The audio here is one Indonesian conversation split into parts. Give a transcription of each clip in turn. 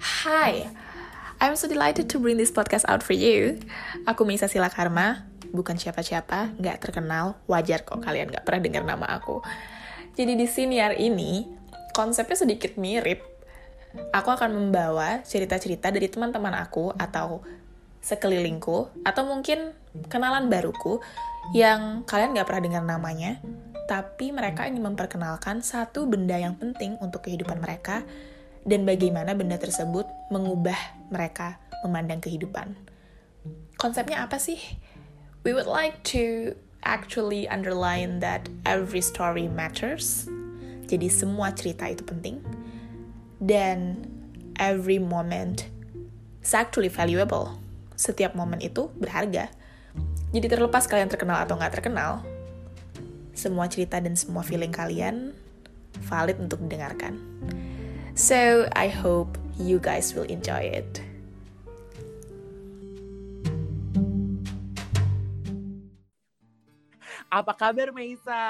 Hi, I'm so delighted to bring this podcast out for you. Aku Misa Sila Karma, bukan siapa-siapa, nggak terkenal, wajar kok kalian nggak pernah dengar nama aku. Jadi di sini hari ini, konsepnya sedikit mirip. Aku akan membawa cerita-cerita dari teman-teman aku atau sekelilingku, atau mungkin kenalan baruku yang kalian nggak pernah dengar namanya, tapi mereka ingin memperkenalkan satu benda yang penting untuk kehidupan mereka dan bagaimana benda tersebut mengubah mereka memandang kehidupan. Konsepnya apa sih? We would like to actually underline that every story matters. Jadi semua cerita itu penting. Dan every moment is actually valuable. Setiap momen itu berharga. Jadi terlepas kalian terkenal atau nggak terkenal, semua cerita dan semua feeling kalian valid untuk didengarkan. So I hope you guys will enjoy it. Apa kabar Meisa?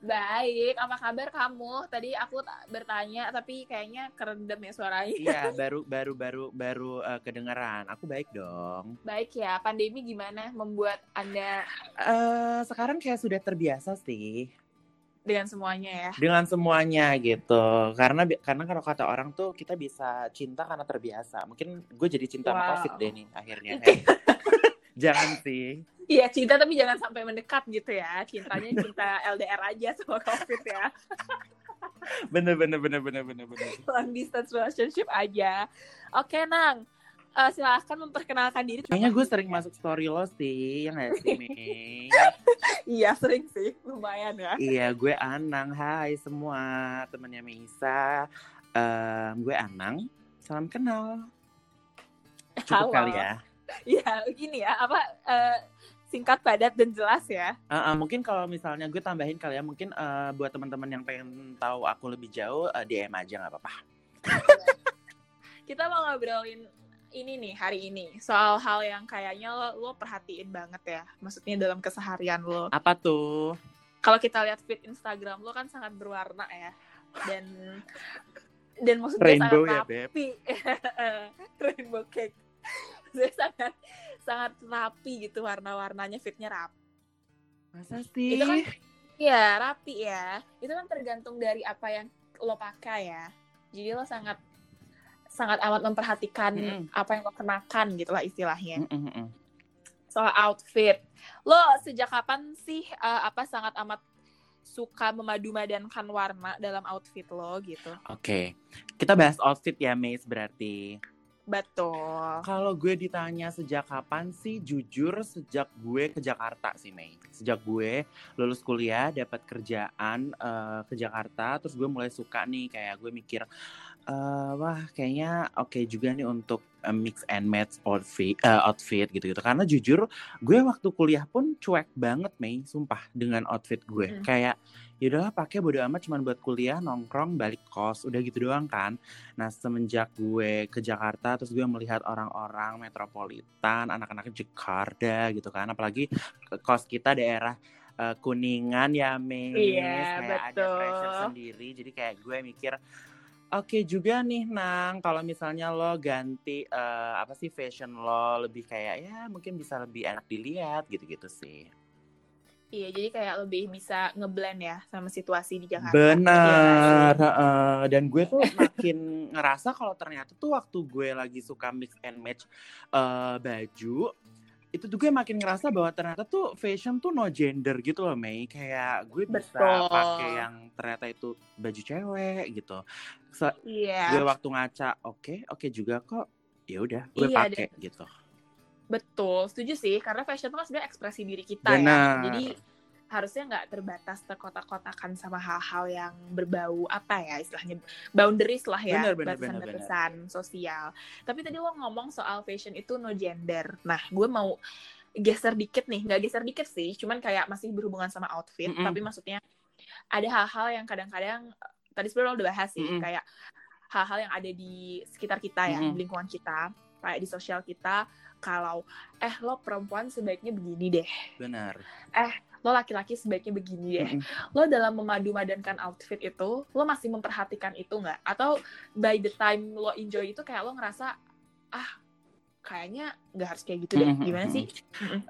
Baik, apa kabar kamu? Tadi aku bertanya tapi kayaknya kerendam ya suaranya. Iya, baru baru baru baru uh, kedengeran. Aku baik dong. Baik ya. Pandemi gimana membuat Anda uh, sekarang kayak sudah terbiasa sih dengan semuanya ya? Dengan semuanya gitu. Karena karena kalau kata orang tuh kita bisa cinta karena terbiasa. Mungkin gue jadi cinta wow. sama covid deh nih akhirnya. Jangan sih. Iya cinta tapi jangan sampai mendekat gitu ya. Cintanya cinta LDR aja sama covid ya. Bener bener bener bener bener bener. Long distance relationship aja. Oke nang uh, silahkan memperkenalkan diri. Kayaknya gue sering masuk story lo sih, yang nggak sih, Mei? iya, sering sih. Lumayan ya. Iya, gue Anang. Hai semua temannya Misa. Um, gue Anang. Salam kenal. Cukup Halo. kali ya. Iya, begini ya. Apa... Uh, singkat padat dan jelas ya. Uh, uh, mungkin kalau misalnya gue tambahin kali ya, mungkin uh, buat teman-teman yang pengen tahu aku lebih jauh, uh, DM aja nggak apa-apa. Kita mau ngobrolin ini nih hari ini. Soal hal yang kayaknya lo, lo perhatiin banget ya. Maksudnya dalam keseharian lo. Apa tuh? Kalau kita lihat feed Instagram lo kan sangat berwarna ya. Dan dan maksudnya Rainbow sangat ya, rapi. Rainbow cake. Saya sangat sangat rapi gitu warna-warnanya fitnya rapi. Masa sih? Itu kan ya rapi ya. Itu kan tergantung dari apa yang lo pakai ya. Jadi lo sangat sangat amat memperhatikan mm -hmm. apa yang lo kenakan gitu lah istilahnya. Mm -hmm. Soal outfit, lo sejak kapan sih uh, apa sangat amat suka memadu-madankan warna dalam outfit lo gitu? Oke, okay. kita bahas outfit ya, Mace berarti. Betul. Kalau gue ditanya sejak kapan sih, jujur sejak gue ke Jakarta sih Mei. Sejak gue lulus kuliah, dapat kerjaan uh, ke Jakarta, terus gue mulai suka nih kayak gue mikir, uh, wah kayaknya oke okay juga nih untuk uh, mix and match outfit uh, outfit gitu-gitu karena jujur gue waktu kuliah pun cuek banget Mei sumpah dengan outfit gue. Mm. kayak yaudahlah pakai bodo amat cuman buat kuliah nongkrong balik kos udah gitu doang kan. Nah semenjak gue ke Jakarta terus gue melihat orang-orang metropolitan anak-anak Jakarta gitu kan apalagi kos kita daerah uh, kuningan ya Mei. Iya, kayak betul. ada pressure sendiri. Jadi kayak gue mikir Oke juga nih Nang, kalau misalnya lo ganti uh, apa sih fashion lo lebih kayak ya mungkin bisa lebih enak dilihat gitu-gitu sih. Iya, jadi kayak lebih bisa ngeblend ya sama situasi di Jakarta. Benar. Ya, uh, dan gue tuh makin ngerasa kalau ternyata tuh waktu gue lagi suka mix and match uh, baju, itu juga makin ngerasa bahwa ternyata tuh fashion tuh no gender gitu loh Mei kayak gue bisa pakai yang ternyata itu baju cewek gitu so, yeah. gue waktu ngaca oke okay, oke okay juga kok ya udah gue iya, pakai gitu betul setuju sih karena fashion tuh kan sebenarnya ekspresi diri kita ya. Benar. ya jadi harusnya nggak terbatas terkotak-kotakan sama hal-hal yang berbau apa ya istilahnya boundaries lah ya batasan-batasan sosial. Tapi tadi lo ngomong soal fashion itu no gender. Nah, gue mau geser dikit nih, nggak geser dikit sih, cuman kayak masih berhubungan sama outfit. Mm -hmm. Tapi maksudnya ada hal-hal yang kadang-kadang tadi sebenarnya lo udah bahas sih, mm -hmm. kayak hal-hal yang ada di sekitar kita ya, mm -hmm. lingkungan kita, kayak di sosial kita kalau eh lo perempuan sebaiknya begini deh. Benar. Eh lo laki-laki sebaiknya begini deh. Mm-mm. Lo dalam memadu-madankan outfit itu, lo masih memperhatikan itu nggak? Atau by the time lo enjoy itu kayak lo ngerasa ah kayaknya nggak harus kayak gitu deh. Gimana sih?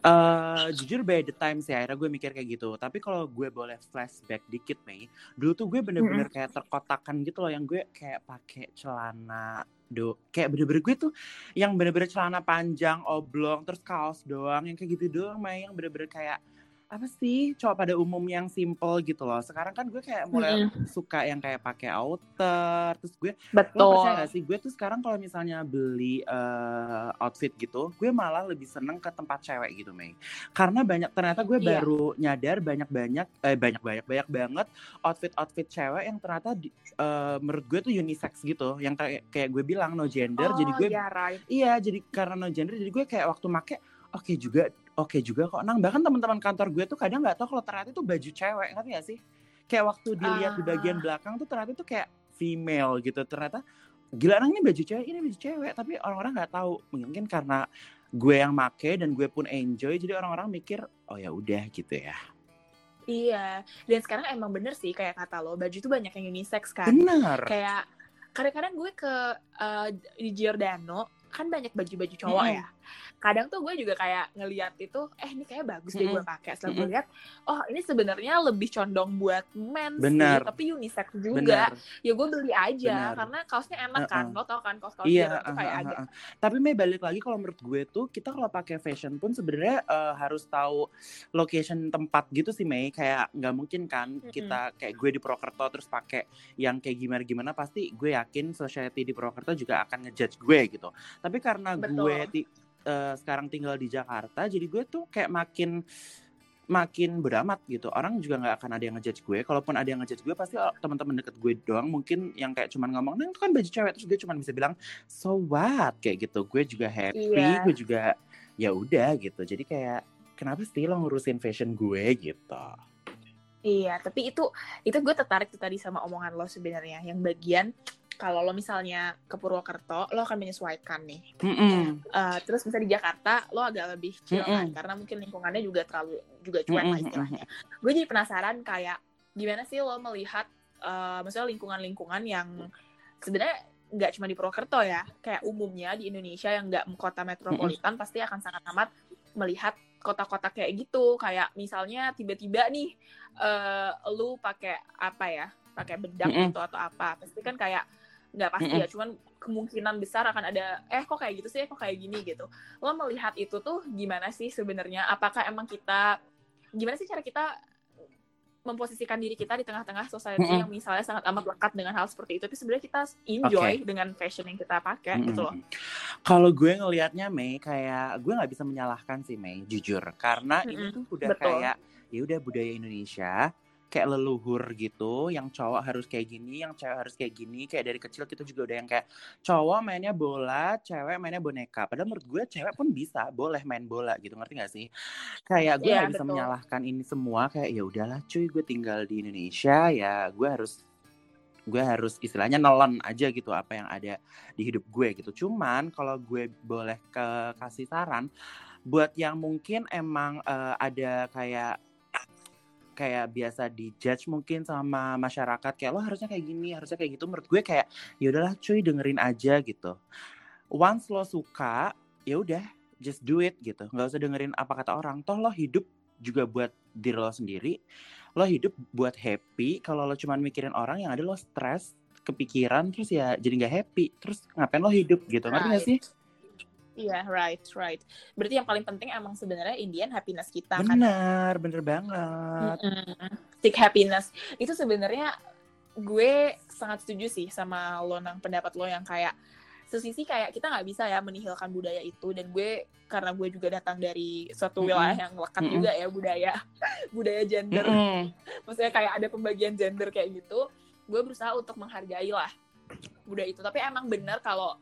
Eh, jujur by the time sih akhirnya gue mikir kayak gitu tapi kalau gue boleh flashback dikit Mei dulu tuh gue bener-bener kayak terkotakan gitu loh yang gue kayak pakai celana do kayak bener-bener gue tuh yang bener-bener celana panjang oblong terus kaos doang yang kayak gitu doang Mei yang bener-bener kayak apa sih cowok pada umum yang simple gitu loh sekarang kan gue kayak mulai suka yang kayak pakai outer terus gue Lo Betul. percaya gak sih, gue tuh sekarang kalau misalnya beli eh, outfit gitu, gue malah lebih seneng ke tempat cewek gitu, Mei. Karena banyak, ternyata gue Iya. baru nyadar banyak-banyak, eh banyak-banyak, banyak banget outfit-outfit cewek yang ternyata di- eh, menurut gue tuh unisex gitu. Yang kayak, kayak gue bilang, no gender, jadi gue, ya right. iya, jadi karena no gender, jadi gue kayak waktu make, oke juga, oke juga kok. Nang, bahkan teman-teman kantor gue tuh kadang nggak tahu kalau ternyata itu baju cewek, ngerti gak sih? Kayak waktu dilihat di bagian Ah. belakang tuh ternyata tuh kayak female gitu ternyata gila nang ini baju cewek ini baju cewek tapi orang-orang nggak tahu mungkin karena gue yang make dan gue pun enjoy jadi orang-orang mikir oh ya udah gitu ya Iya. Dan sekarang emang bener sih kayak kata lo, baju tuh banyak yang unisex kan. bener kayak kadang-kadang gue ke eh, di Giordano kan banyak baju-baju cowok Mm-mm. ya kadang tuh gue juga kayak ngeliat itu eh ini kayak bagus deh gue pakai setelah gue lihat oh ini sebenarnya lebih condong buat men sih tapi unisex juga bener ya gue beli aja Benar. karena kaosnya enak kan Uh-uh. lo tau kan kaos-kaos Iya, Giordano tuh kayak uh, uh, agak uh, uh. tapi Mei balik lagi kalau menurut gue tuh kita kalau pakai fashion pun sebenarnya eh, harus tahu location tempat gitu sih Mei kayak nggak mungkin kan Mm-mm. kita kayak gue di Purwokerto terus pakai yang kayak gimana gimana pasti gue yakin society di Purwokerto juga akan ngejudge gue gitu tapi karena Betul. gue eh, sekarang tinggal di Jakarta jadi gue tuh kayak makin makin beramat gitu. Orang juga nggak akan ada yang ngejudge gue. Kalaupun ada yang ngejudge gue pasti oh, teman-teman deket gue doang. Mungkin yang kayak cuman ngomong nah itu kan baju cewek. Terus gue cuman bisa bilang so what? Kayak gitu. Gue juga happy Iya. gue juga ya udah gitu. Jadi kayak kenapa sih lo ngurusin fashion gue gitu? Iya, tapi itu itu gue tertarik tuh tadi sama omongan lo sebenarnya. Yang bagian kalau lo misalnya ke Purwokerto lo akan menyesuaikan nih. Mm-mm. Eh, terus misalnya di Jakarta lo agak lebih chill kan Mm-mm. karena mungkin lingkungannya juga terlalu juga cuek lah Mm-mm, istilahnya. Gue jadi penasaran kayak gimana sih lo melihat eh maksudnya lingkungan-lingkungan yang sebenarnya nggak cuma di Purwokerto ya, kayak umumnya di Indonesia yang nggak kota metropolitan pasti akan sangat amat melihat kota-kota kayak gitu, kayak misalnya tiba-tiba nih eh lu pakai apa ya, pakai bedak Mm-mm. gitu atau apa, pasti kan kayak nggak pasti ya, cuman kemungkinan besar akan ada eh kok kayak gitu sih, kok kayak gini gitu. Lo melihat itu tuh gimana sih sebenarnya? Apakah emang kita gimana sih cara kita memposisikan diri kita di tengah-tengah society Mm-mm. yang misalnya sangat amat lekat dengan hal seperti itu, tapi sebenarnya kita enjoy dengan fashion yang kita pakai gitu loh. Kalau gue ngelihatnya Mei kayak gue nggak bisa menyalahkan sih Mei jujur karena ini Mm-mm. tuh udah Betul. kayak ya udah budaya Indonesia kayak leluhur gitu yang cowok harus kayak gini yang cewek harus kayak gini kayak dari kecil kita juga udah yang kayak cowok mainnya bola cewek mainnya boneka padahal menurut gue cewek pun bisa boleh main bola gitu ngerti gak sih kayak gue Iya, nggak bisa betul. menyalahkan ini semua kayak ya udahlah cuy gue tinggal di Indonesia ya gue harus gue harus istilahnya nelen aja gitu apa yang ada di hidup gue gitu. Cuman kalau gue boleh ke kasih saran buat yang mungkin emang eh, ada kayak kayak biasa dijudge mungkin sama masyarakat kayak lo harusnya kayak gini, harusnya kayak gitu menurut gue kayak ya udahlah cuy dengerin aja gitu. Once lo suka, ya udah just do it gitu. nggak usah dengerin apa kata orang. Toh lo hidup juga buat diri lo sendiri. Lo hidup buat happy. Kalau lo cuman mikirin orang yang ada lo stres, kepikiran terus ya jadi nggak happy. Terus ngapain lo hidup gitu? Ngerti nggak sih? Iya, right, right. Berarti yang paling penting emang sebenarnya Indian happiness kita kan. Benar, bener banget. Mm-mm. Seek happiness. Itu sebenarnya gue sangat setuju sih sama lo nang pendapat lo yang kayak sesisi kayak kita nggak bisa ya menihilkan budaya itu dan gue karena gue juga datang dari suatu wilayah yang lekat Mm-mm. juga ya budaya budaya gender Mm-mm. maksudnya kayak ada pembagian gender kayak gitu gue berusaha untuk menghargai lah budaya itu tapi emang benar kalau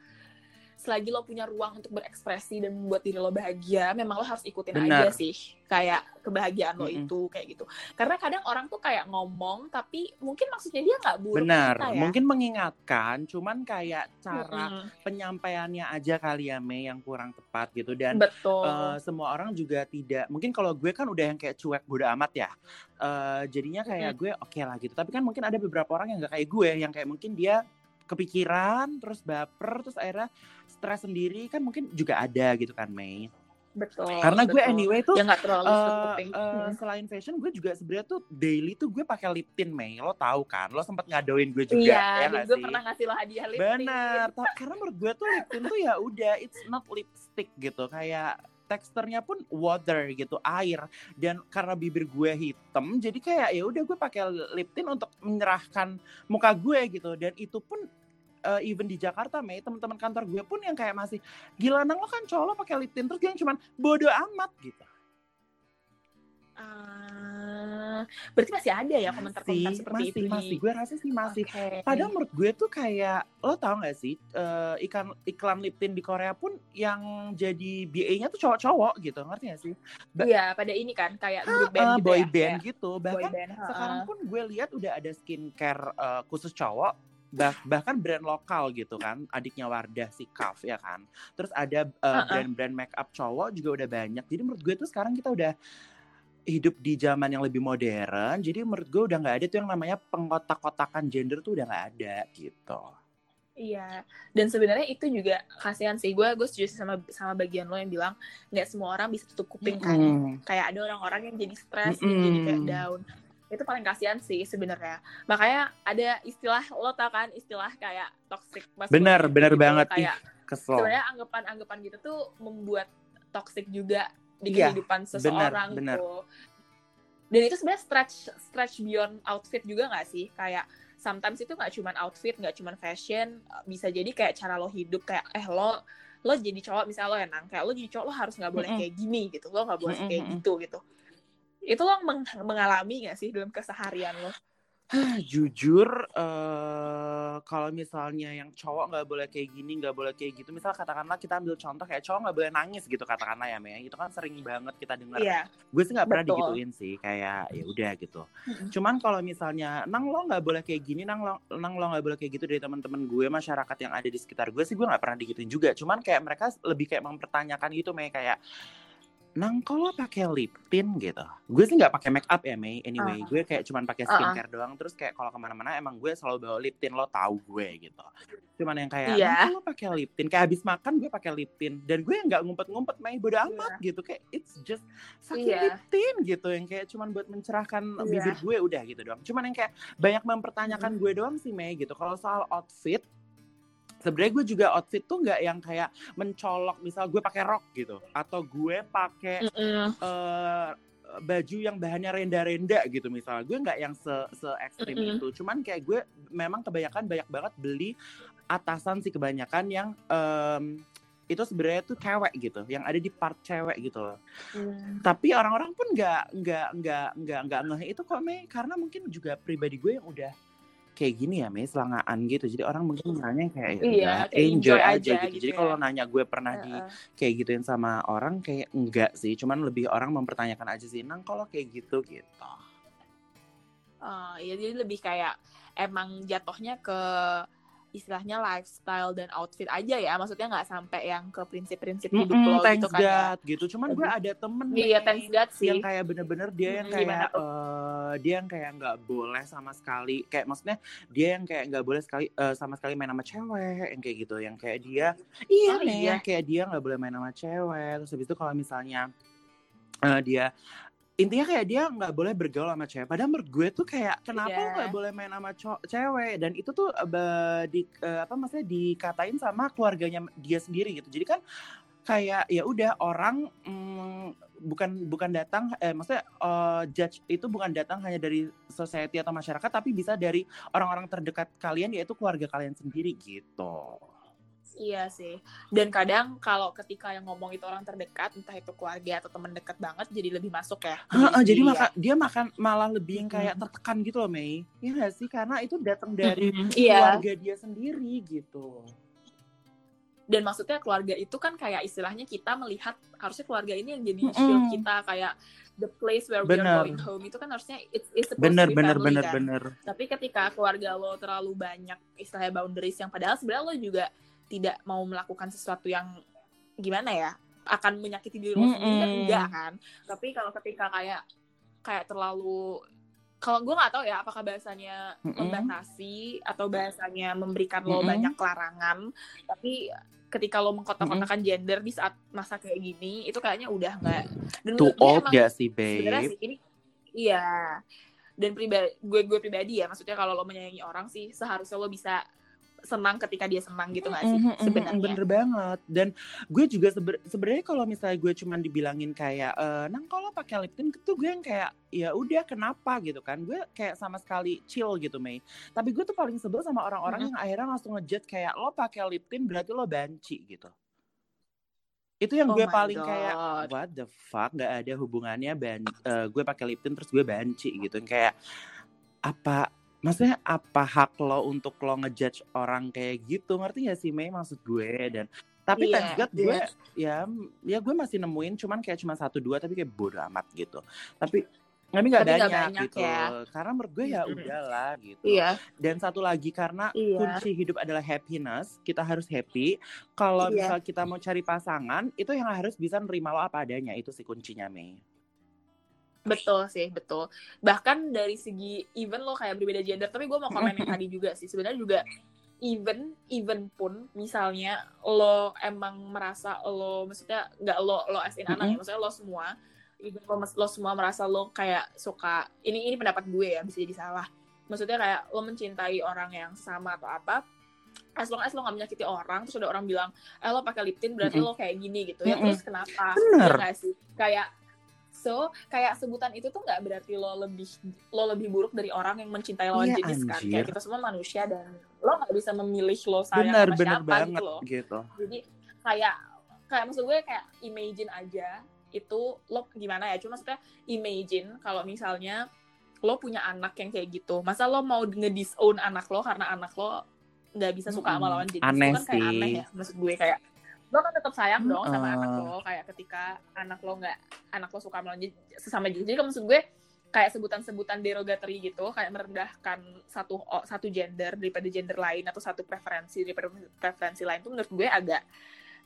selagi lo punya ruang untuk berekspresi dan membuat diri lo bahagia, memang lo harus ikutin Benar. aja sih kayak kebahagiaan lo Mm-mm. itu kayak gitu. Karena kadang orang tuh kayak ngomong tapi mungkin maksudnya dia nggak buruk Benar, kita ya. mungkin mengingatkan, cuman kayak cara Mm-mm. penyampaiannya aja kali ya Mei yang kurang tepat gitu dan betul. eh, semua orang juga tidak mungkin kalau gue kan udah yang kayak cuek bodo amat ya Eh, jadinya kayak gue oke lah gitu tapi kan mungkin ada beberapa orang yang gak kayak gue yang kayak mungkin dia kepikiran terus baper terus akhirnya stres sendiri kan mungkin juga ada gitu kan Mei betul. karena gue betul. anyway tuh ya nggak terlalu eh, Mm. selain fashion gue juga sebenarnya tuh daily tuh gue pakai lip tint Mei lo tahu kan lo sempat ngadoin gue juga Iya, ya gue sih pernah ngasih lo hadiah lip Benar, tint. Ta- karena menurut gue tuh lip tint tuh ya udah it's not lipstick gitu, kayak teksturnya pun water gitu, air. Dan karena bibir gue hitam, jadi kayak ya udah gue pakai lip tint untuk menyerahkan muka gue gitu. Dan itu pun eh, even di Jakarta, Mei, teman-teman kantor gue pun yang kayak masih gila nang lo kan cowok lo pakai lip tint terus yang cuman bodo amat gitu. Ah, berarti masih ada ya komentar-komentar seperti masih, itu masih. Gue rasa sih masih. Oke. Padahal menurut gue tuh kayak lo tau gak sih eh, ikan iklan lip tint di Korea pun yang jadi BA-nya tuh cowok-cowok gitu ngerti gak sih? Iya, pada ini kan kayak grup band Eh, gitu boy ya. band kayak gitu. boy Bahkan band. sekarang pun gue lihat udah ada skincare eh, khusus cowok. Bah- bahkan brand lokal gitu kan adiknya Wardah si Kaf ya kan terus ada eh, brand-brand make up cowok juga udah banyak jadi menurut gue tuh sekarang kita udah hidup di zaman yang lebih modern jadi menurut gue udah nggak ada tuh yang namanya pengkotak-kotakan gender tuh udah nggak ada gitu Iya, dan sebenarnya itu juga kasihan sih gue. Gue setuju sama sama bagian lo yang bilang nggak semua orang bisa tutup kuping kan. Mm-mm. Kayak ada orang-orang yang jadi stres, yang jadi kayak down. Itu paling kasihan sih sebenarnya. Makanya ada istilah lo tau kan istilah kayak toxic Bener, bener gitu. banget. Ih, Kayak kesel sebenarnya anggapan-anggapan gitu tuh membuat toxic juga di Iya, kehidupan seseorang bener. gitu. Dan itu sebenarnya stretch stretch beyond outfit juga nggak sih? Kayak sometimes itu nggak cuman outfit, nggak cuman fashion, bisa jadi kayak cara lo hidup kayak eh lo lo jadi cowok misalnya lo enang kayak lo jadi cowok lo harus nggak boleh Mm-mm. kayak gini gitu lo nggak boleh Mm-mm, kayak mm-mm. gitu gitu itu lo meng- mengalami nggak sih dalam keseharian lo? Hah, jujur eh kalau misalnya yang cowok nggak boleh kayak gini nggak boleh kayak gitu misal katakanlah kita ambil contoh kayak cowok nggak boleh nangis gitu katakanlah ya Mei. Itu kan sering banget kita dengar. Iya. Gue sih nggak pernah digituin sih kayak ya udah gitu. Cuman kalau misalnya nang lo nggak boleh kayak gini nang lo nang lo nggak boleh kayak gitu dari teman-teman gue masyarakat yang ada di sekitar gue sih gue nggak pernah digituin juga. Cuman kayak mereka lebih kayak mempertanyakan gitu Mei kayak nang kalau pakai lip tint gitu. Gue sih nggak pakai make up ya Mei. Anyway gue kayak cuman pakai Uh-uh. skincare doang. Terus kayak kalau ke mana-mana emang gue selalu bawa lip tint lo tahu gue gitu. Cuman yang kayak Iya. nang kalau pakai lip tint. Kayak habis makan gue pakai lip tint. Dan gue nggak ngumpet-ngumpet Mei. Bodo amat gitu. Kayak it's just fucking Iya. lip tint gitu. Yang kayak cuman buat mencerahkan Iya. bibir gue udah gitu doang. Cuman yang kayak banyak mempertanyakan gue doang sih Mei gitu. Kalau soal outfit sebenarnya gue juga outfit tuh nggak yang kayak mencolok misal gue pakai rok gitu atau gue pakai Mm-mm. eh, baju yang bahannya renda-renda gitu misalnya gue nggak yang se se ekstrim Mm-mm. itu cuman kayak gue memang kebanyakan banyak banget beli atasan sih kebanyakan yang em, itu sebenarnya tuh cewek gitu yang ada di part cewek gitu loh Mm. tapi orang-orang pun nggak nggak nggak nggak nggak ngeh itu kok Mei karena mungkin juga pribadi gue yang udah kayak gini ya Mei selangaan gitu. Jadi orang mungkin nanya kayak ya Iya, kayak enjoy, enjoy aja, aja gitu, gitu jadi ya. kalau nanya gue pernah di Uh-uh. kayak gituin sama orang kayak enggak sih. Cuman lebih orang mempertanyakan aja sih nang kalau kayak gitu gitu. Oh, ya jadi lebih kayak emang jatuhnya ke istilahnya lifestyle dan outfit aja ya. Maksudnya nggak sampai yang ke prinsip-prinsip hidup Mm-mm, lo gitu kan ya. God gitu. Cuman gue ada temen iya thanks God sih. yang kayak bener-bener dia yang Mm, kayak eh, dia yang kayak nggak boleh sama sekali kayak maksudnya dia yang kayak nggak boleh sekali eh, sama sekali main sama cewek yang kayak gitu. Yang kayak dia iya Oh, nih iya. kayak dia nggak boleh main sama cewek. Terus habis itu kalau misalnya eh, dia intinya kayak dia nggak boleh bergaul sama cewek. Padahal menurut gue tuh kayak kenapa lo nggak boleh main sama cewek? Dan itu tuh be- di eh, apa maksudnya dikatain sama keluarganya dia sendiri gitu. Jadi kan kayak ya udah orang mm, bukan bukan datang eh maksudnya eh, judge itu bukan datang hanya dari society atau masyarakat tapi bisa dari orang-orang terdekat kalian yaitu keluarga kalian sendiri gitu. Iya sih dan kadang kalau ketika yang ngomong itu orang terdekat entah itu keluarga atau teman dekat banget jadi lebih masuk ya diri jadi maka dia makan malah lebih yang kayak tertekan gitu loh Mei. Iya gak sih? Karena itu datang ya. dari iya keluarga dia sendiri gitu. dan maksudnya keluarga itu kan kayak istilahnya kita melihat harusnya keluarga ini yang jadi shield kita kayak the place where we Bener. are going home itu kan harusnya it's, it's supposed bener to be bener family bener kan. bener tapi ketika keluarga lo terlalu banyak istilahnya boundaries yang padahal sebenarnya lo juga tidak mau melakukan sesuatu yang gimana ya akan menyakiti diri lo sendiri kan? Enggak kan? Tapi kalau ketika kayak kayak terlalu kalau gue nggak tahu ya apakah bahasanya Mm-mm. membatasi atau bahasanya memberikan lo Mm-mm. banyak larangan tapi ketika lo mengkotak-kotakan gender di saat masa kayak gini itu kayaknya udah nggak dan too old emang gak sih babe? sih ini iya. Dan pribadi gue gue pribadi ya maksudnya kalau lo menyayangi orang sih seharusnya lo bisa senang ketika dia senang gitu nggak sih Mhm, mhm, sebenarnya? bener banget. Dan gue juga seber- sebenarnya kalau misalnya gue cuman dibilangin kayak e, nang kalau pakai lip tint? tuh gue yang kayak ya udah kenapa? gitu kan. Gue kayak sama sekali chill gitu Mei. Tapi gue tuh paling sebel sama orang-orang Mhm. yang akhirnya langsung ngejudge kayak lo pakai lip tint berarti lo banci gitu. Itu yang Oh gue paling God. kayak what the fuck? Nggak ada hubungannya ban eh, gue pakai lip tint terus gue banci gitu. Kayak apa maksudnya apa hak lo untuk lo ngejudge orang kayak gitu? Ngerti gak sih Mei maksud gue? Dan tapi Iya, thanks God gue iya. ya ya gue masih nemuin cuman kayak cuma satu dua tapi kayak bodo amat gitu. Tapi tapi nggak banyak, banyak gitu. ya. karena menurut gue ya udahlah gitu. Iya. Dan satu lagi karena Iya. kunci hidup adalah happiness kita harus happy. Kalau Iya. misal kita mau cari pasangan itu yang harus bisa nerima lo apa adanya itu sih kuncinya Mei betul sih betul bahkan dari segi even lo kayak berbeda gender tapi gue mau komen yang tadi juga sih sebenarnya juga even even pun misalnya lo emang merasa lo maksudnya nggak lo lo as in anak ya Mm-mm. maksudnya lo semua even lo, lo semua merasa lo kayak suka ini ini pendapat gue ya bisa jadi salah maksudnya kayak lo mencintai orang yang sama atau apa as long as lo gak menyakiti orang terus ada orang bilang eh lo pakai lip tint berarti Mm-mm. lo kayak gini gitu ya Mm-mm. terus kenapa Bener. Iya nggak sih kayak so kayak sebutan itu tuh nggak berarti lo lebih lo lebih buruk dari orang yang mencintai lawan Iya, jenis kan anjir. kayak kita semua manusia dan lo nggak bisa memilih lo sayang bener sama bener siapa banget gitu loh gitu jadi kayak kayak maksud gue kayak imagine aja itu lo gimana ya cuma maksudnya imagine kalau misalnya lo punya anak yang kayak gitu masa lo mau ngedisown anak lo karena anak lo nggak bisa suka sama Mm-mm. lawan jenis Aneh itu kan kayak sih. aneh ya maksud gue kayak lo kan tetap sayang dong sama Mm-mm. anak lo kayak ketika anak lo nggak anak lo suka jenis sesama jenis jadi maksud gue kayak sebutan-sebutan derogatory gitu kayak merendahkan satu satu gender daripada gender lain atau satu preferensi daripada preferensi lain tuh menurut gue agak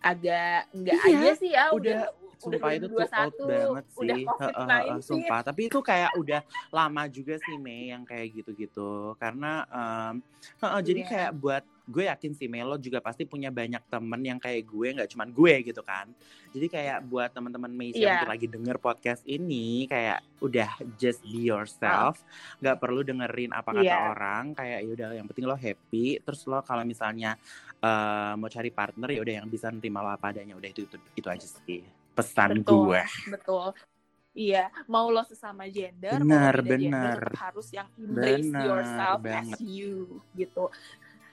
agak enggak Iya, aja sih ya udah sumpah itu tuh old banget sih. udah Heeh, covid heeh, sumpah. Tapi itu kayak udah lama juga sih Mei yang kayak gitu-gitu. Karena em, heeh, jadi Iya. kayak buat gue yakin sih Mei lo juga pasti punya banyak temen yang kayak gue nggak cuman gue gitu kan jadi kayak buat teman-teman Mei yang Iya. mungkin lagi denger podcast ini kayak udah just be yourself nggak perlu dengerin apa kata Iya. orang kayak ya udah yang penting lo happy terus lo kalau misalnya eh, mau cari partner ya udah yang bisa nerima lo apa adanya udah itu itu itu aja sih pesan betul gue betul iya mau lo sesama gender Benar, mau gender benar. harus yang embrace Benar yourself banget. as you gitu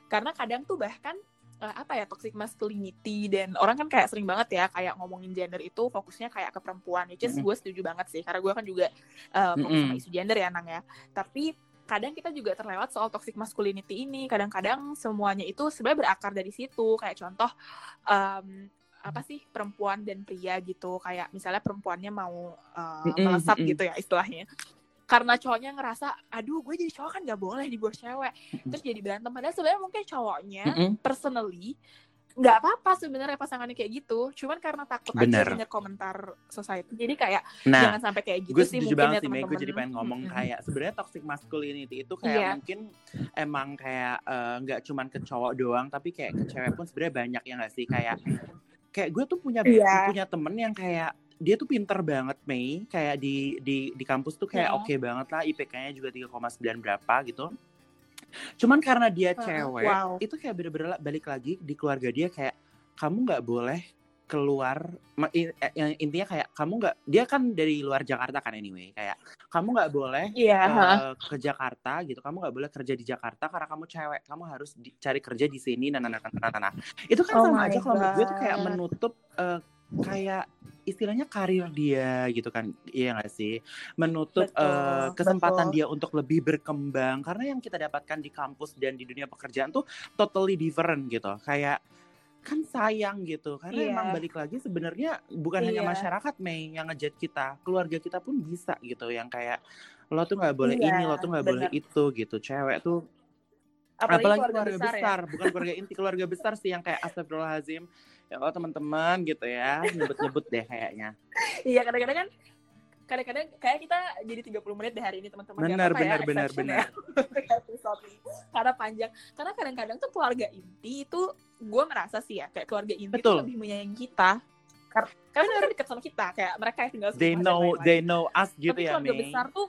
karena kadang tuh bahkan eh, apa ya toxic masculinity dan orang kan kayak sering banget ya kayak ngomongin gender itu fokusnya kayak ke perempuan which is Mm-mm. gue setuju banget sih karena gue kan juga eh, fokus sama isu gender ya nang ya. Tapi kadang kita juga terlewat soal toxic masculinity ini kadang-kadang semuanya itu sebenarnya berakar dari situ. Kayak contoh em, apa sih perempuan dan pria gitu. Kayak misalnya perempuannya mau Mm-mm, melesat mm-mm. gitu ya istilahnya karena cowoknya ngerasa aduh gue jadi cowok kan gak boleh di bawah cewek terus jadi berantem padahal sebenarnya mungkin cowoknya Mm-mm. personally nggak apa-apa sebenarnya pasangannya kayak gitu cuman karena takut Bener. aja dengar komentar society jadi kayak nah jangan sampai kayak gitu gue sih mungkin banget ya sih gue jadi pengen ngomong Mm-mm. kayak sebenarnya toxic masculinity itu kayak Iya. mungkin emang kayak eh, nggak cuman ke cowok doang tapi kayak ke cewek pun sebenarnya banyak ya nggak sih kayak kayak gue tuh punya Iya. punya temen yang kayak dia tuh pinter banget Mei kayak di di di kampus tuh kayak Iya. oke banget lah IPK-nya juga 3,9 berapa gitu cuman karena dia Heeh, cewek wow. itu kayak bener-bener balik lagi di keluarga dia kayak kamu nggak boleh keluar ma- i- eh, yang intinya kayak kamu nggak dia kan dari luar Jakarta kan anyway kayak kamu nggak boleh iya ha. eh, ke Jakarta gitu kamu nggak boleh kerja di Jakarta karena kamu cewek kamu harus di- cari kerja di sini nah, nah, nah, nah, itu kan Oh sama aja kalau menurut gue tuh kayak menutup eh, kayak istilahnya karir dia gitu kan. Iya nggak sih? Menutup Betul, eh, kesempatan betul. dia untuk lebih berkembang. Karena yang kita dapatkan di kampus dan di dunia pekerjaan tuh totally different gitu. Kayak kan sayang gitu. Karena Iya. emang balik lagi sebenarnya bukan hanya Iya. masyarakat Mei yang ngejat kita. Keluarga kita pun bisa gitu yang kayak lo tuh nggak boleh Iya, ini lo tuh nggak boleh itu gitu. Cewek tuh Apalagi, apalagi keluarga, keluarga, besar, besar, ya. bukan keluarga inti keluarga besar sih yang kayak astagfirullahalazim ya Allah teman-teman gitu ya. Nyebut-nyebut deh kayaknya. Iya kadang-kadang kan kadang-kadang kayak kita jadi 30 menit deh hari ini teman-teman. Benar apa-apa ya, benar benar benar. Ya, karena panjang. Karena kadang-kadang tuh keluarga inti itu gue merasa sih ya kayak keluarga inti Betul. tuh lebih menyayangi kita. Kar- karena mereka dekat sama kita kayak mereka yang tinggal they serumah dan know they know us gitu tapi ya keluarga Mei. besar tuh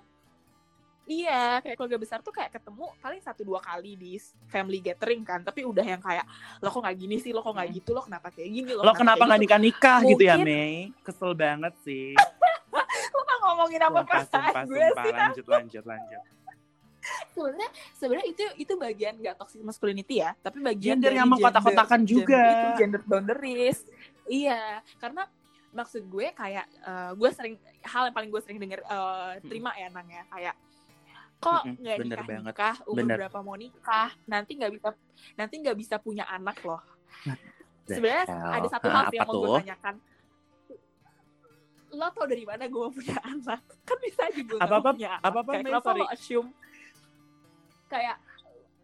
iya kayak keluarga besar tuh kayak ketemu paling satu dua kali di family gathering kan. Tapi udah yang kayak lo kok nggak gini sih? Lo kok nggak gitu? Lo kenapa kayak gini? Lo kenapa nggak nikah nikah gitu ya Mungkin- Mei? Kesel banget sih. Lo nggak ngomongin apa sumpah perasaan sumpah gue sumpah. sih lanjut lanjut lanjut. Sebenarnya sebenarnya itu itu bagian gak toxic masculinity ya tapi bagian Gender dari yang mengkotak-kotakan juga. gender itu gender boundaries. Iya karena maksud gue kayak eh, gue sering hal yang paling gue sering denger eh, terima ya nang ya. Kayak kok nggak bener nikah banget, nikah umur bener. berapa mau nikah? Nanti nggak bisa nanti nggak bisa punya anak loh. The sebenarnya ada satu hal yang apa mau gue tanyakan. Lo tau dari mana gue mau punya anak? Kan bisa aja gue Apa-apa- mau punya anak. apa-apa, kayak Mei, kenapa sorry. lo assume? Kayak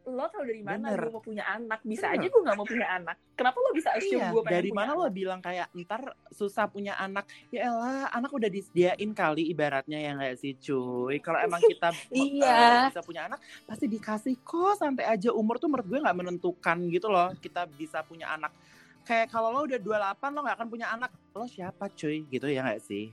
lo tau dari mana Bener. gue mau punya anak bisa Bener. aja gue nggak mau punya anak kenapa lo bisa assume Iya, gue pengen dari punya mana lo bilang kayak ntar susah punya anak? Ya elah, anak udah disediain kali ibaratnya ya nggak sih cuy. Kalau emang kita Iya. eh, bisa punya anak, pasti dikasih kok sampai aja umur tuh menurut gue nggak menentukan gitu loh. Kita bisa punya anak. Kayak kalau lo udah 28 lo nggak akan punya anak, lo siapa cuy gitu ya nggak sih?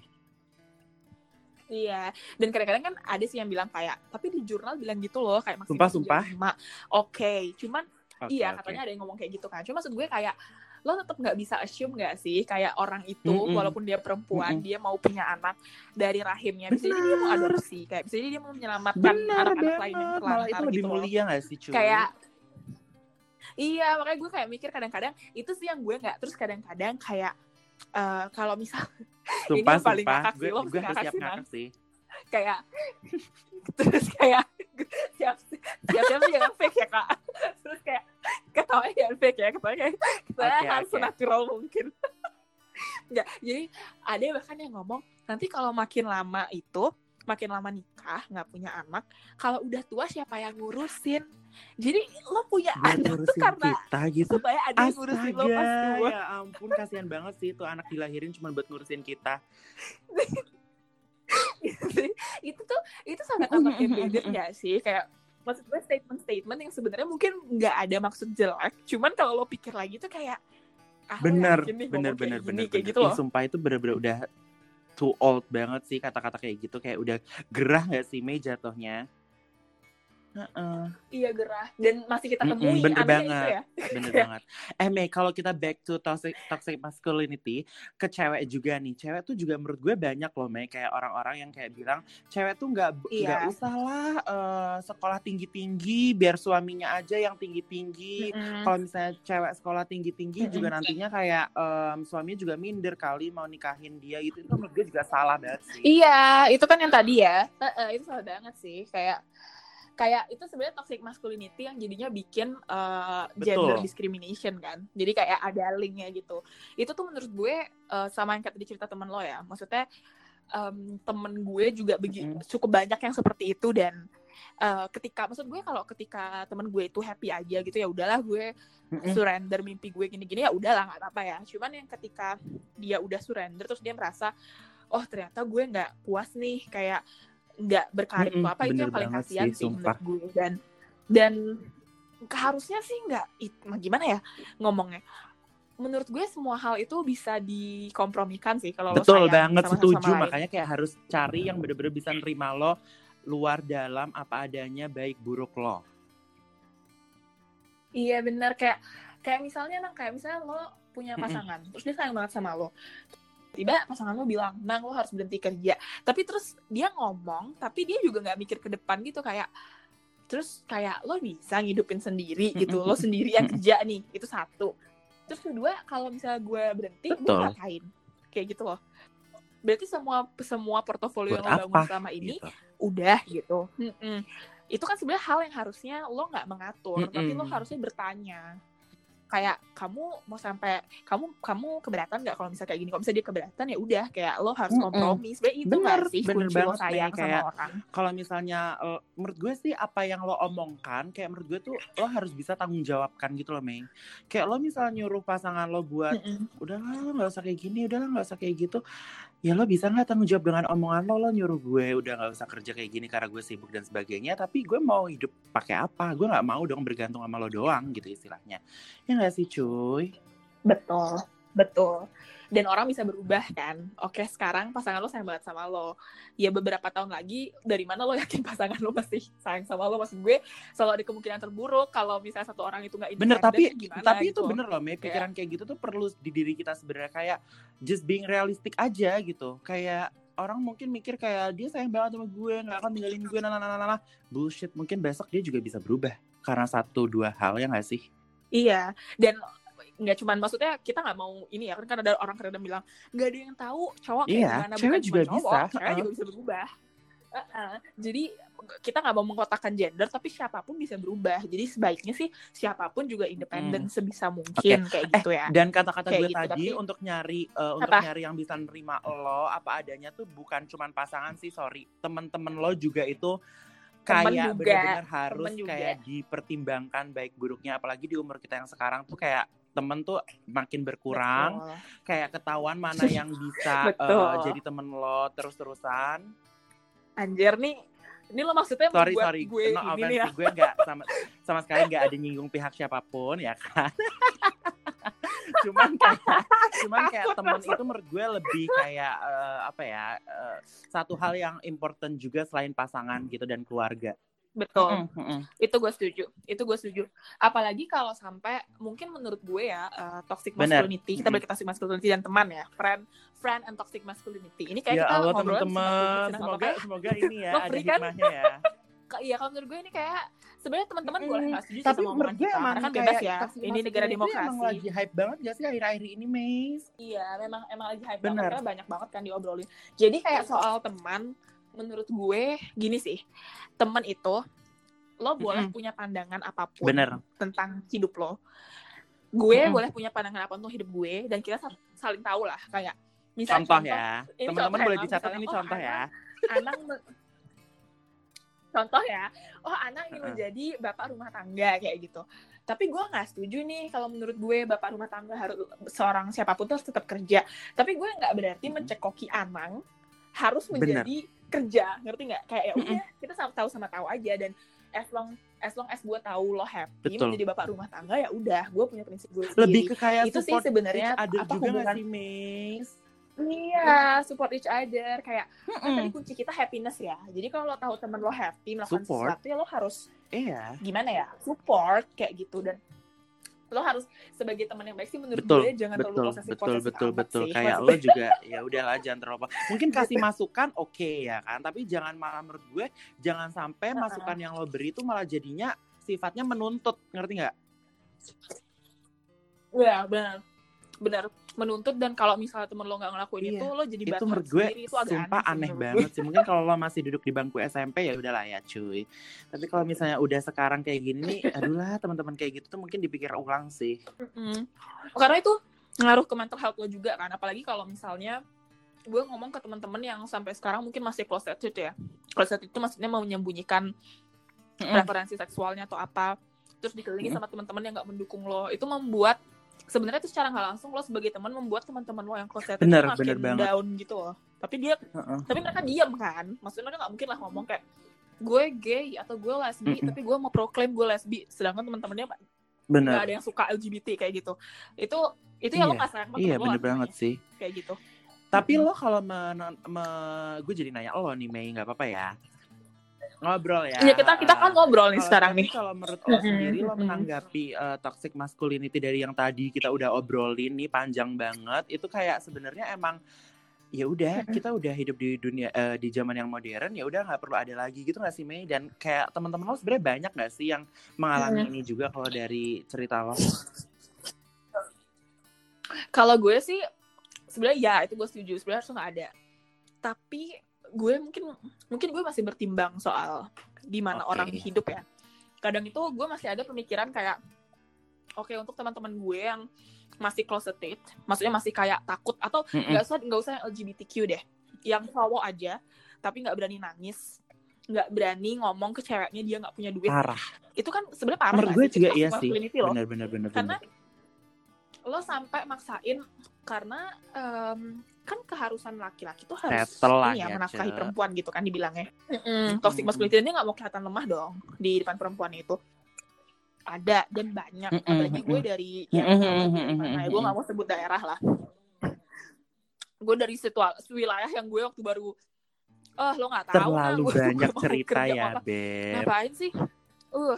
Iya, dan kadang-kadang kan ada sih yang bilang kayak, tapi di jurnal bilang gitu loh, kayak Sumpah, maksimal sumpah. 35. Oke, cuman Oke, iya oke. katanya ada yang ngomong kayak gitu kan. Cuma maksud gue kayak lo tetap nggak bisa assume nggak sih kayak orang itu Mm-mm. walaupun dia perempuan Mm-mm. dia mau punya anak dari rahimnya bisa jadi dia mau adopsi kayak bisa jadi dia mau menyelamatkan anak-anak lain yang terlantar itu lebih gitu mulia gak sih cuy? kayak iya makanya gue kayak mikir kadang-kadang itu sih yang gue nggak terus kadang-kadang kayak eh, kalau misal sumpah yang paling sumpah, ngakak gue, sih, lo gue harus siap ngakak sih. kayak terus kayak siap siap siap jangan fake ya kak terus kayak ketawanya jangan fake ya ketawanya kayak ketawanya Oke, harus oke. natural mungkin Enggak, jadi ada bahkan yang ngomong nanti kalau makin lama itu makin lama nikah nggak punya anak kalau udah tua siapa yang ngurusin? Jadi lo punya Buat anak tuh karena kita gitu. supaya ada yang ngurusin lo pas tua. Ya ampun kasihan banget sih tuh anak dilahirin cuma buat ngurusin kita. itu tuh itu sangat amat embedded nggak sih? Kayak maksud gue statement-statement yang sebenarnya mungkin nggak ada maksud jelek cuman kalau lo pikir lagi tuh kayak ah, Bener, bener, kayak bener, gini, bener, kayak bener. gitu loh. Sumpah itu bener-bener udah too old banget sih kata-kata kayak gitu kayak udah gerah gak sih Mei jatuhnya? Heeh, iya gerah dan masih kita Mm-mm, temui bener anehnya itu banget. ya bener banget. Eh Mei, kalau kita back to toxic, toxic masculinity ke cewek juga nih. Cewek tuh juga menurut gue banyak loh Mei kayak orang-orang yang kayak bilang cewek tuh nggak Iya. nggak usah lah eh, sekolah tinggi-tinggi biar suaminya aja yang tinggi-tinggi. Mm-mm. kalau misalnya cewek sekolah tinggi-tinggi Mm-mm. juga nantinya kayak em, suaminya juga minder kali mau nikahin dia gitu itu menurut gue juga salah banget sih. iya itu kan yang tadi ya Heeh, itu salah banget sih kayak kayak itu sebenarnya toxic masculinity yang jadinya bikin uh, gender Betul. discrimination kan. Jadi kayak ada linknya gitu. Itu tuh menurut gue uh, sama yang tadi cerita temen lo ya. Maksudnya em, temen gue juga begi- Mm. cukup banyak yang seperti itu dan uh, ketika maksud gue kalau ketika temen gue itu happy aja gitu ya udahlah gue surrender mimpi gue gini-gini ya udahlah nggak apa-apa ya. Cuman yang ketika dia udah surrender terus dia merasa oh ternyata gue nggak puas nih kayak nggak berkarir Mm-mm, atau apa itu bener yang paling kasihan sih, sih, menurut gue. Dan dan harusnya sih nggak gimana ya ngomongnya? Menurut gue semua hal itu bisa dikompromikan sih kalau lo Betul sayang banget sama satu setuju. sama lain. makanya kayak harus cari yang bener-bener bisa nerima lo luar dalam apa adanya baik buruk lo. Iya benar kayak kayak misalnya nang kayak misalnya lo punya pasangan terus dia sayang banget sama lo tiba pasangan lo bilang nang lo harus berhenti kerja tapi terus dia ngomong tapi dia juga nggak mikir ke depan gitu kayak terus kayak lo bisa ngidupin sendiri gitu lo sendiri yang kerja nih itu satu terus kedua kalau misalnya gue berhenti gue ngapain kayak gitu loh berarti semua semua portofolio Buat yang lo bangun apa? selama ini Gitu. udah gitu Mm-mm. itu kan sebenarnya hal yang harusnya lo nggak mengatur tapi lo Mm-mm. harusnya bertanya kayak kamu mau sampai kamu kamu keberatan nggak kalau misalnya kayak gini? Kalau misalnya dia keberatan ya udah kayak lo harus kompromi. Sebenarnya itu Bener, nggak sih bener kunci lo banget, sayang Mei. Kayak- sama orang? kalau misalnya eh, menurut gue sih apa yang lo omongkan kayak menurut gue tuh lo harus bisa tanggung jawabkan gitu loh Mei. Kayak lo misalnya nyuruh pasangan lo buat Mm-mm. udahlah lo nggak usah kayak gini udahlah nggak usah kayak gitu ya lo bisa nggak tanggung jawab dengan omongan lo? Lo nyuruh gue udah nggak usah kerja kayak gini karena gue sibuk dan sebagainya tapi gue mau hidup pakai apa? Gue nggak mau dong bergantung sama lo doang gitu istilahnya. Ya nggak sih cuy? Betul betul dan orang bisa berubah kan. Oke sekarang pasangan lo sayang banget sama lo. Ya beberapa tahun lagi dari mana lo yakin pasangan lo masih sayang sama lo? Maksud gue selalu ada kemungkinan terburuk kalau misalnya satu orang itu nggak bener tapi gimana tapi itu gitu. bener loh Mei pikiran kayak gitu tuh perlu di diri kita sebenarnya kayak just being realistic aja gitu. Kayak orang mungkin mikir kayak dia sayang banget sama gue nggak akan tinggalin gue nah, nah, nah, nah, nah. bullshit mungkin besok dia juga bisa berubah karena satu dua hal ya nggak sih? Iya, dan nggak cuman maksudnya kita nggak mau ini ya kan kan ada orang kadang bilang nggak ada yang tahu cowok kayak Iya, gimana cewek bukan juga cuma cowok, bisa, cewek uh-uh. juga bisa berubah. Uh-uh. Jadi kita nggak mau mengkotakkan gender tapi siapa pun bisa berubah. Jadi sebaiknya sih siapa pun juga independen sebisa mungkin kayak Eh, gitu ya. dan kata-kata gue gitu, tadi tapi- untuk nyari eh, untuk Apa? nyari yang bisa nerima lo apa adanya tuh bukan cuman pasangan sih sorry temen-temen lo juga itu kayak benar-benar harus kayak dipertimbangkan baik buruknya apalagi di umur kita yang sekarang tuh kayak temen tuh makin berkurang Betul. kayak ketahuan mana yang bisa Betul. jadi temen lo terus-terusan Anjir nih, ini lo maksudnya sorry membuat sorry gue no ini offense nih ya. gue nggak sama sama sekali nggak ada nyinggung pihak siapa pun ya kan cuman kayak cuman kayak masuk. itu menurut gue lebih kayak eh, apa ya eh, satu hal yang important juga selain pasangan gitu dan keluarga Betul. Mm, mm, mm. itu gue setuju itu gue setuju. Apalagi kalau sampai mungkin menurut gue ya uh, toxic Bener. masculinity kita balik ke toxic masculinity dan teman ya friend friend and toxic masculinity. Ini kayak ya kita Allah ngobrol teman-teman. semoga semoga ini ya ada kan? hikmahnya ya. Iya kalau menurut gue ini kayak sebenarnya teman-teman boleh Mm, nggak setuju tapi sama omongan kita? emang karena kan bebas ya ini negara masculinity emang demokrasi. lagi hype banget gak sih akhir-akhir ini Maze? Iya memang emang lagi hype Bener. banget karena banyak banget kan diobrolin. Jadi kayak soal teman menurut gue gini sih teman itu lo boleh Mm-mm. punya pandangan apa pun bener tentang hidup lo. Gue Mm-mm. boleh punya pandangan apa tentang hidup gue dan kita sa- saling tahu lah kayak misalnya contoh ya ini teman-teman contoh boleh ya, dicatat misalnya, ini oh, contoh ya Anang me- contoh ya, oh anak ingin menjadi bapak rumah tangga kayak gitu. Tapi gue nggak setuju nih kalau menurut gue bapak rumah tangga harus seorang siapa pun tuh harus tetap kerja. Tapi gue nggak berarti mencekoki Anang harus Bener. menjadi kerja, ngerti nggak? Kayak ya udah kita sama tahu sama tahu aja dan as long as long as gue tahu lo happy Betul. menjadi bapak rumah tangga ya udah gue punya prinsip gue lebih sendiri. ke kayak Itu sih sebenarnya other apa juga hubungan- sih iya support each other kayak kan Mm-mm. tadi kunci kita happiness ya jadi kalau lo tahu teman lo happy melakukan Support. sesuatu ya lo harus iya gimana ya support kayak gitu dan lo harus sebagai teman yang baik sih menurut betul gue jangan terlalu betul posesif betul posesif betul betul. sih. kayak lo juga ya udahlah jangan terlalu mungkin kasih masukan oke ya kan. Tapi jangan malah menurut gue jangan sampai masukan yang lo beri itu malah jadinya sifatnya menuntut. Ngerti nggak? Iya benar. Benar menuntut dan kalau misalnya temen lo nggak ngelakuin Iya. itu lo jadi itu menurut gue sendiri, itu agak sumpah sih aneh gue. banget sih mungkin kalau lo masih duduk di bangku SMP ya udahlah ya cuy tapi kalau misalnya udah sekarang kayak gini nih aduh lah teman-teman kayak gitu tuh mungkin dipikir ulang sih Mm-mm. Karena itu ngaruh ke mental health lo juga kan, apalagi kalau misalnya gue ngomong ke teman-teman yang sampai sekarang mungkin masih closeted ya. Closeted itu maksudnya mau menyembunyikan preferensi seksualnya atau apa, terus dikelilingi Mm. sama teman-teman yang nggak mendukung lo, itu membuat sebenarnya itu secara nggak langsung lo sebagai teman membuat teman-teman lo yang Bener, itu makin bener banget. down gitu loh. Tapi dia, Heeh. tapi mereka diam kan, maksudnya mereka nggak mungkin lah ngomong kayak gue gay atau gue lesbi, Mm-mm. tapi gue mau proklaim gue lesbi, sedangkan teman-temannya nggak bener ada yang suka LGBT kayak gitu itu itu ya lo Iya, nggak sayang iya temen lo bener lah banget sih kayak gitu Tapi Mm-mm. lo kalau men- me- gue jadi nanya lo nih Mei nggak apa-apa ya ngobrol ya. ya kita kita kan ngobrol nih Kalau- sekarang nih. Kalau menurut lo Mm-mm, sendiri lo mm-mm. menanggapi eh, toxic masculinity dari yang tadi kita udah obrolin nih panjang banget itu kayak sebenarnya emang ya udah Mm-mm. kita udah hidup di dunia eh, di zaman yang modern ya udah nggak perlu ada lagi gitu nggak sih Mei? Dan kayak teman-teman lo sebenarnya banyak nggak sih yang mengalami ini juga kalau dari cerita lo? Kalau gue sih sebenarnya ya itu gue setuju. Sebenarnya harus nggak ada. Tapi gue mungkin mungkin gue masih bertimbang soal di mana Oke. orang hidup ya kadang itu gue masih ada pemikiran kayak oke untuk teman-teman gue yang masih closeted maksudnya masih kayak takut atau Mm-mm. nggak usah nggak usah yang LGBTQ deh yang cowok aja tapi nggak berani nangis nggak berani ngomong ke ceweknya dia nggak punya duit parah itu kan sebenarnya parah menurut gue juga iya sih bener bener karena bener. Lo sampai maksain karena em, kan keharusan laki-laki tuh harus Settle ini ya ya, menafkahi perempuan gitu kan dibilangnya. Mm-mm. toxic masculinity dia nggak mau kelihatan lemah dong di depan perempuan itu. Ada dan banyak Mm-mm, apalagi gue dari ya, ya gue nggak mau sebut daerah lah. Gue dari situasi wilayah yang gue waktu baru oh lo nggak tahu nah, terlalu gue banyak mau cerita ya beb. Ngapain sih? Uh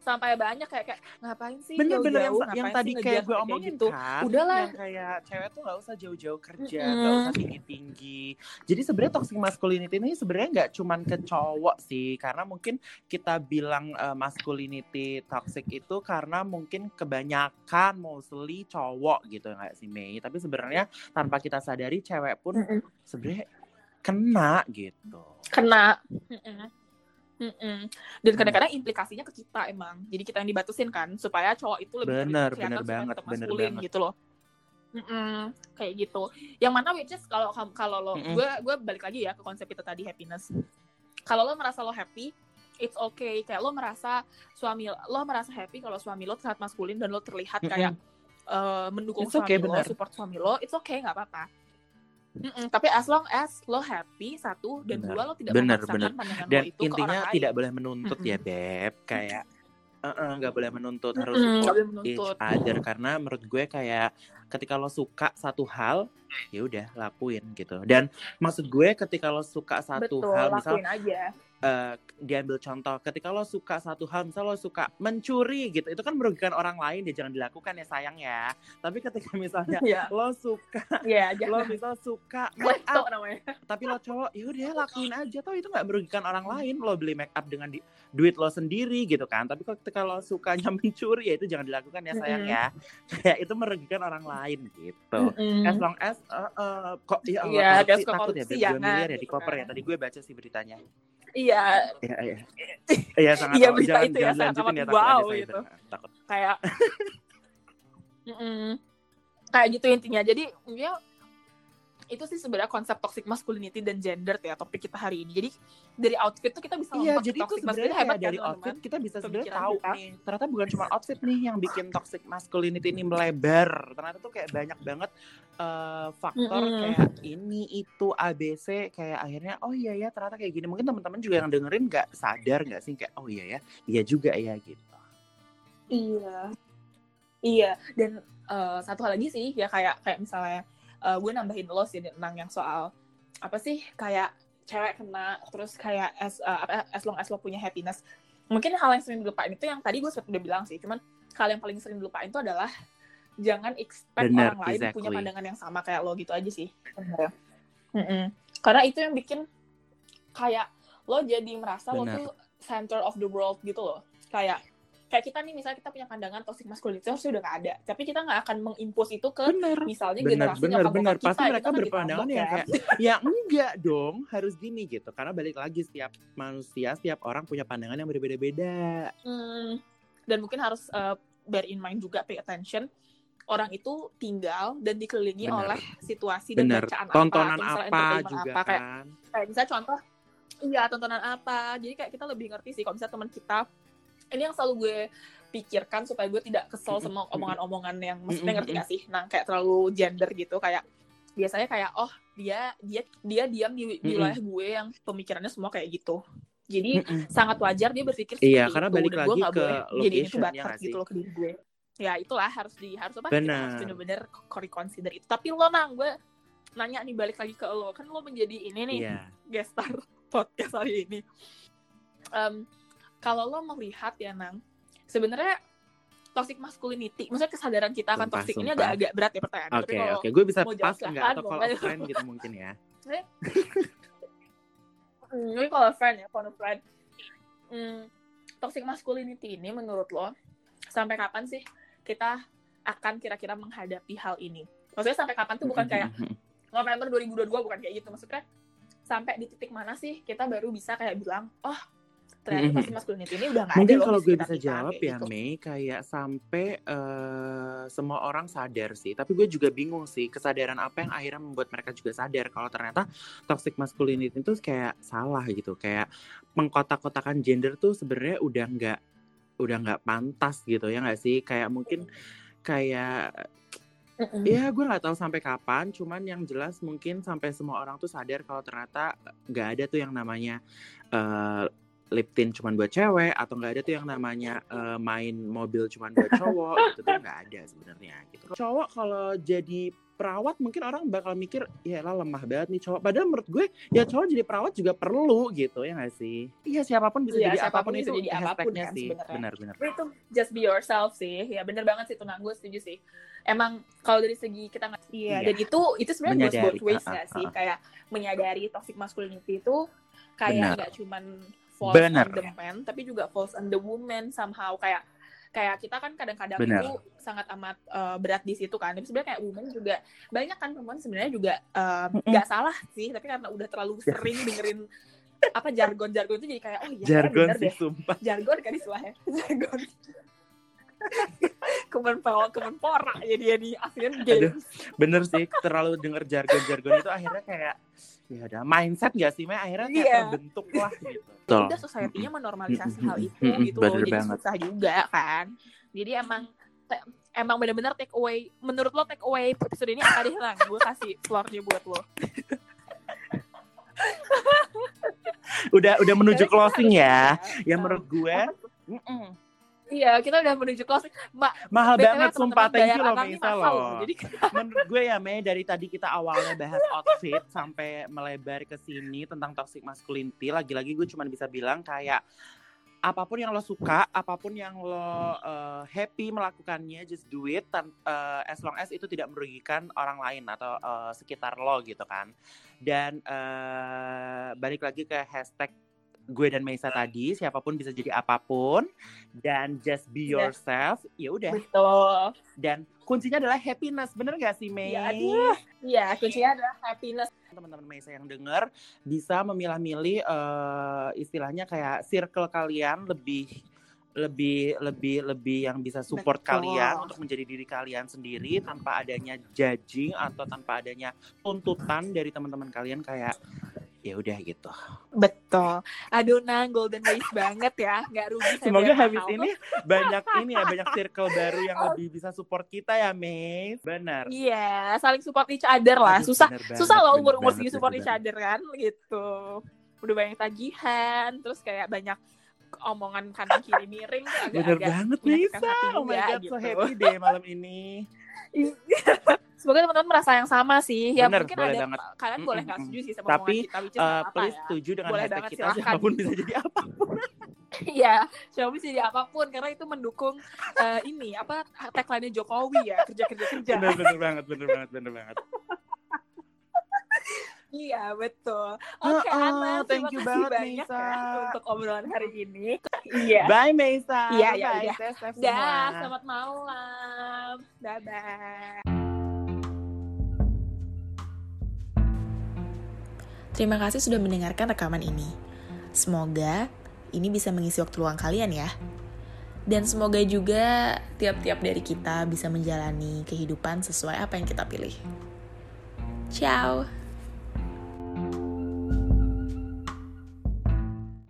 sampai banyak kayak kayak ngapain sih bener-bener yang, yang tadi kayak gue omongin gitu? kan Udahlah. yang kayak cewek tuh nggak usah jauh-jauh kerja nggak usah tinggi-tinggi. Jadi sebenarnya toxic masculinity ini sebenarnya nggak cuman ke cowok sih karena mungkin kita bilang eh, masculinity toxic itu karena mungkin kebanyakan mostly cowok gitu nggak sih Mei? Tapi sebenarnya tanpa kita sadari cewek pun Mm-mm. sebenarnya kena gitu. Kena. Mm-mm. Mm-mm. dan kadang-kadang implikasinya ke kita emang jadi kita yang dibatusin kan supaya cowok itu lebih Bener, kelihatan bener supaya banget, bener maskulin banget. gitu loh Mm-mm. kayak gitu yang mana which is kalau kalau lo gue gue balik lagi ya ke konsep kita tadi happiness kalau lo merasa lo happy it's okay kayak lo merasa suami lo merasa happy kalau suami lo terlihat maskulin dan lo terlihat kayak eh, mendukung It's okay, suami lo bener. support suami lo it's okay nggak apa-apa Mm-mm, tapi as long as lo happy satu dan Bener. dua lo tidak Bener, memaksakan bener. pandangan dan lo itu ke intinya orang tidak lain. boleh menuntut ya beb kayak nggak boleh menuntut harus nggak support boleh each menuntut other karena menurut gue kayak ketika lo suka satu hal ya udah lakuin gitu dan maksud gue ketika lo suka satu betul hal misal aja eh, diambil contoh. Ketika lo suka satu hal misal lo suka mencuri gitu itu kan merugikan orang lain ya jangan dilakukan ya sayang ya. Tapi ketika misalnya Iya, lo suka iya, lo misal suka make up namanya. tapi lo cowok ya udah lakuin aja. Tau itu nggak merugikan orang lain lo beli make up dengan di- duit lo sendiri gitu kan. Tapi kalau ketika lo sukanya mencuri ya itu jangan dilakukan ya sayang ya. Kayak itu merugikan orang lain gitu. Mm-mm. as long as uh, uh, kok ya Allah Iya, korupsi takut ya korupsi, jangan, miliar ya di gitu koper ya. kan. tadi gue baca sih beritanya Iya, Iya, iya. Iya, sangat Iya, berita jangan, itu ya, jangan sangat ya, wow, gitu. Takut. kayak Mm-mm. kayak gitu intinya. Jadi ya itu sih sebenarnya konsep toxic masculinity dan gender ya topik kita hari ini. Jadi dari outfit tuh kita bisa Iya, jadi itu toxic sebenarnya masculinity kayak hebat kan dari teman-teman? outfit kita bisa sebenarnya tahu nih. Ternyata bukan cuma outfit nih yang bikin toxic masculinity ini melebar. Ternyata tuh kayak banyak banget eh, faktor Mm-mm. kayak ini itu ABC kayak akhirnya oh iya ya ternyata kayak gini. Mungkin teman-teman juga yang dengerin nggak sadar nggak sih kayak oh iya ya, iya juga ya gitu. Iya. Iya, dan eh, satu hal lagi sih ya kayak kayak misalnya eh, gue nambahin lo sih tentang yang soal apa sih kayak cewek kena terus kayak as apa as long as lo punya happiness. Mungkin hal yang sering dilupain itu yang tadi gue sempat udah bilang sih, cuman hal yang paling sering dilupain itu adalah jangan expect Bener, orang lain punya exactly. pandangan yang sama kayak lo gitu aja sih. Sebenarnya. Mm-mm. Karena itu yang bikin kayak lo jadi merasa lo Bener. tuh center of the world gitu loh. Kayak kayak kita nih misalnya kita punya pandangan toxic masculinity harusnya udah gak ada tapi kita nggak akan mengimpos itu ke Bener. misalnya Bener, generasi bener, nyokap bener. bokap Pasti kita, mereka kan berpandangan yang kayak, ya enggak dong, harus gini gitu. Karena balik lagi setiap manusia, setiap orang punya pandangan yang berbeda-beda. Hmm, dan mungkin harus uh, bear in mind juga pay attention orang itu tinggal dan dikelilingi Bener. oleh situasi dan Bener. bacaan Tontonan apa, apa juga apa. Kayak, kan. kayak misalnya contoh iya tontonan apa jadi kayak kita lebih ngerti sih kalau misalnya teman kita ini yang selalu gue pikirkan supaya gue tidak kesel sama omongan-omongan yang maksudnya ngerti gak sih? Nah kayak terlalu gender gitu kayak biasanya kayak oh dia dia dia diam di, di wilayah gue yang pemikirannya semua kayak gitu. Jadi sangat wajar dia berpikir seperti Iya, karena itu balik dan gue lagi nggak ke boleh jadi itu nggak gitu loh ke diri gue. Ya itulah harus di harus apa kita Benar. harus bener-bener reconsider itu. Tapi lo nang gue nanya nih balik lagi ke lo. Kan lo menjadi ini nih Iya. guest star podcast hari ini. Em, kalau lo melihat ya nang sebenarnya toxic masculinity maksudnya kesadaran kita akan Sumpah, toxic ini sumpah. agak-agak berat ya pertanyaan Oke, kalau oke. Gue bisa pas nggak atau a friend gitu mungkin ya. Hmm, ini kalau friend ya, kalau friend. Hmm, toxic masculinity ini menurut lo sampai kapan sih kita akan kira-kira menghadapi hal ini? Maksudnya sampai kapan tuh bukan kayak November 2022 bukan kayak gitu maksudnya sampai di titik mana sih kita baru bisa kayak bilang oh ternyata Mhm. toxic masculinity ini udah ada Mungkin loh kalau gue bisa kita, jawab kayak ya gitu. Mei kayak sampai eh, semua orang sadar sih. Tapi gue juga bingung sih kesadaran apa yang akhirnya membuat mereka juga sadar kalau ternyata toxic masculinity itu kayak salah gitu. Kayak mengkotak-kotakan gender tuh sebenarnya udah nggak udah nggak pantas gitu ya nggak sih? Kayak mungkin kayak. Ya gue nggak tahu sampai kapan, cuman yang jelas mungkin sampai semua orang tuh sadar kalau ternyata nggak ada tuh yang namanya eh, lip tint cuman buat cewek atau nggak ada tuh yang namanya eh, main mobil cuman buat cowok gitu tuh nggak ada sebenarnya gitu. Cowok kalau jadi perawat mungkin orang bakal mikir ya lah lemah banget nih cowok. Padahal menurut gue ya cowok jadi perawat juga perlu gitu ya nggak sih? Iya siapa pun bisa Iya, jadi siapa pun apa pun bisa itu jadi apa pun hashtagnya kan sih. Benar-benar. Tapi itu just be yourself sih ya bener banget sih Tunang gue setuju sih emang kalau dari segi kita nggak iya dan itu itu sebenarnya goes both ways ah, ah, nggak sih ah. kayak menyadari toxic masculinity itu kayak Benar. nggak cuman falls Benar. on the man tapi juga falls on the woman somehow. Kayak kayak kita kan kadang-kadang itu sangat amat uh, berat di situ kan. Tapi sebenarnya kayak woman juga banyak kan perempuan sebenarnya juga uh, nggak salah sih. Tapi karena udah terlalu sering dengerin apa jargon-jargon itu jadi kayak oh iya Jargon bener sih deh. sumpah. jargon kan istilahnya. Jargon kemenpora kemenpora jadi ya di Asian Games bener sih terlalu denger jargon-jargon itu akhirnya kayak ya udah mindset gak sih Mei? Akhirnya kayak Iya. terbentuk lah gitu. Udah society-nya menormalisasi hal itu gitu loh bener jadi banget. susah juga kan? Jadi emang emang bener-bener take away menurut lo take away episode ini apa deh lang? Gue kasih floornya buat lo. Udah udah menuju closing ya. yang um, menurut gue iya kita udah menuju closing mbak mahal banget sumpah teman-teman thank you loh Meisa mahal loh jadi menurut gue ya Mei dari tadi kita awalnya bahas outfit sampai melebar ke sini tentang toxic masculinity lagi-lagi gue cuma bisa bilang kayak apa pun yang lo suka, apa pun yang lo uh, happy melakukannya, just do it. Tan- uh, as long as itu tidak merugikan orang lain atau uh, sekitar lo gitu kan. Dan uh, balik lagi ke hashtag gue dan Meisa tadi, siapa pun bisa jadi apa pun dan just be Iya. yourself. Ya udah. betul Dan kuncinya adalah happiness, bener gak sih Mei? Iya, iya kuncinya adalah happiness teman-teman Meisa yang dengar bisa memilah-milih eh, istilahnya kayak circle kalian lebih lebih lebih lebih yang bisa support Betul. kalian untuk menjadi diri kalian sendiri tanpa adanya judging atau tanpa adanya tuntutan dari teman-teman kalian kayak ya udah gitu. Betul. Aduh nang golden ways banget ya, nggak rugi. saya Semoga habis mahal. ini banyak ini ya banyak circle baru yang lebih bisa support kita ya, Mei. Benar. Iya, saling support each other lah. Aduh, Susah, banget, susah loh umur-umur segini support bener each other kan, gitu. Udah banyak tagihan, terus kayak banyak omongan kanan kiri miring tuh Bener agak-agak banget hati Oh my god, so gitu. happy deh malam ini. Semoga teman-teman merasa yang sama sih. Ya Bener, mungkin boleh ada banget. kalian boleh nggak Mm-mm. setuju sih sama Tapi, kita, apa please ya. setuju dengan Boleh hashtag kita silahkan. siapa pun bisa jadi apa. Iya, siapa bisa jadi apa pun karena itu mendukung eh, ini apa tagline Jokowi ya kerja kerja kerja. bener bener banget bener banget bener banget. Iya betul. Oke Ah, ah, Ana, thank terima you kasih banget, banyak ya untuk obrolan hari ini. Iya. Bye Meisa. Iya, ya Bye, udah. Safe, safe Dah, selamat malam. Dadah. Terima kasih sudah mendengarkan rekaman ini. Semoga ini bisa mengisi waktu luang kalian ya. Dan semoga juga tiap-tiap dari kita bisa menjalani kehidupan sesuai apa yang kita pilih. Ciao.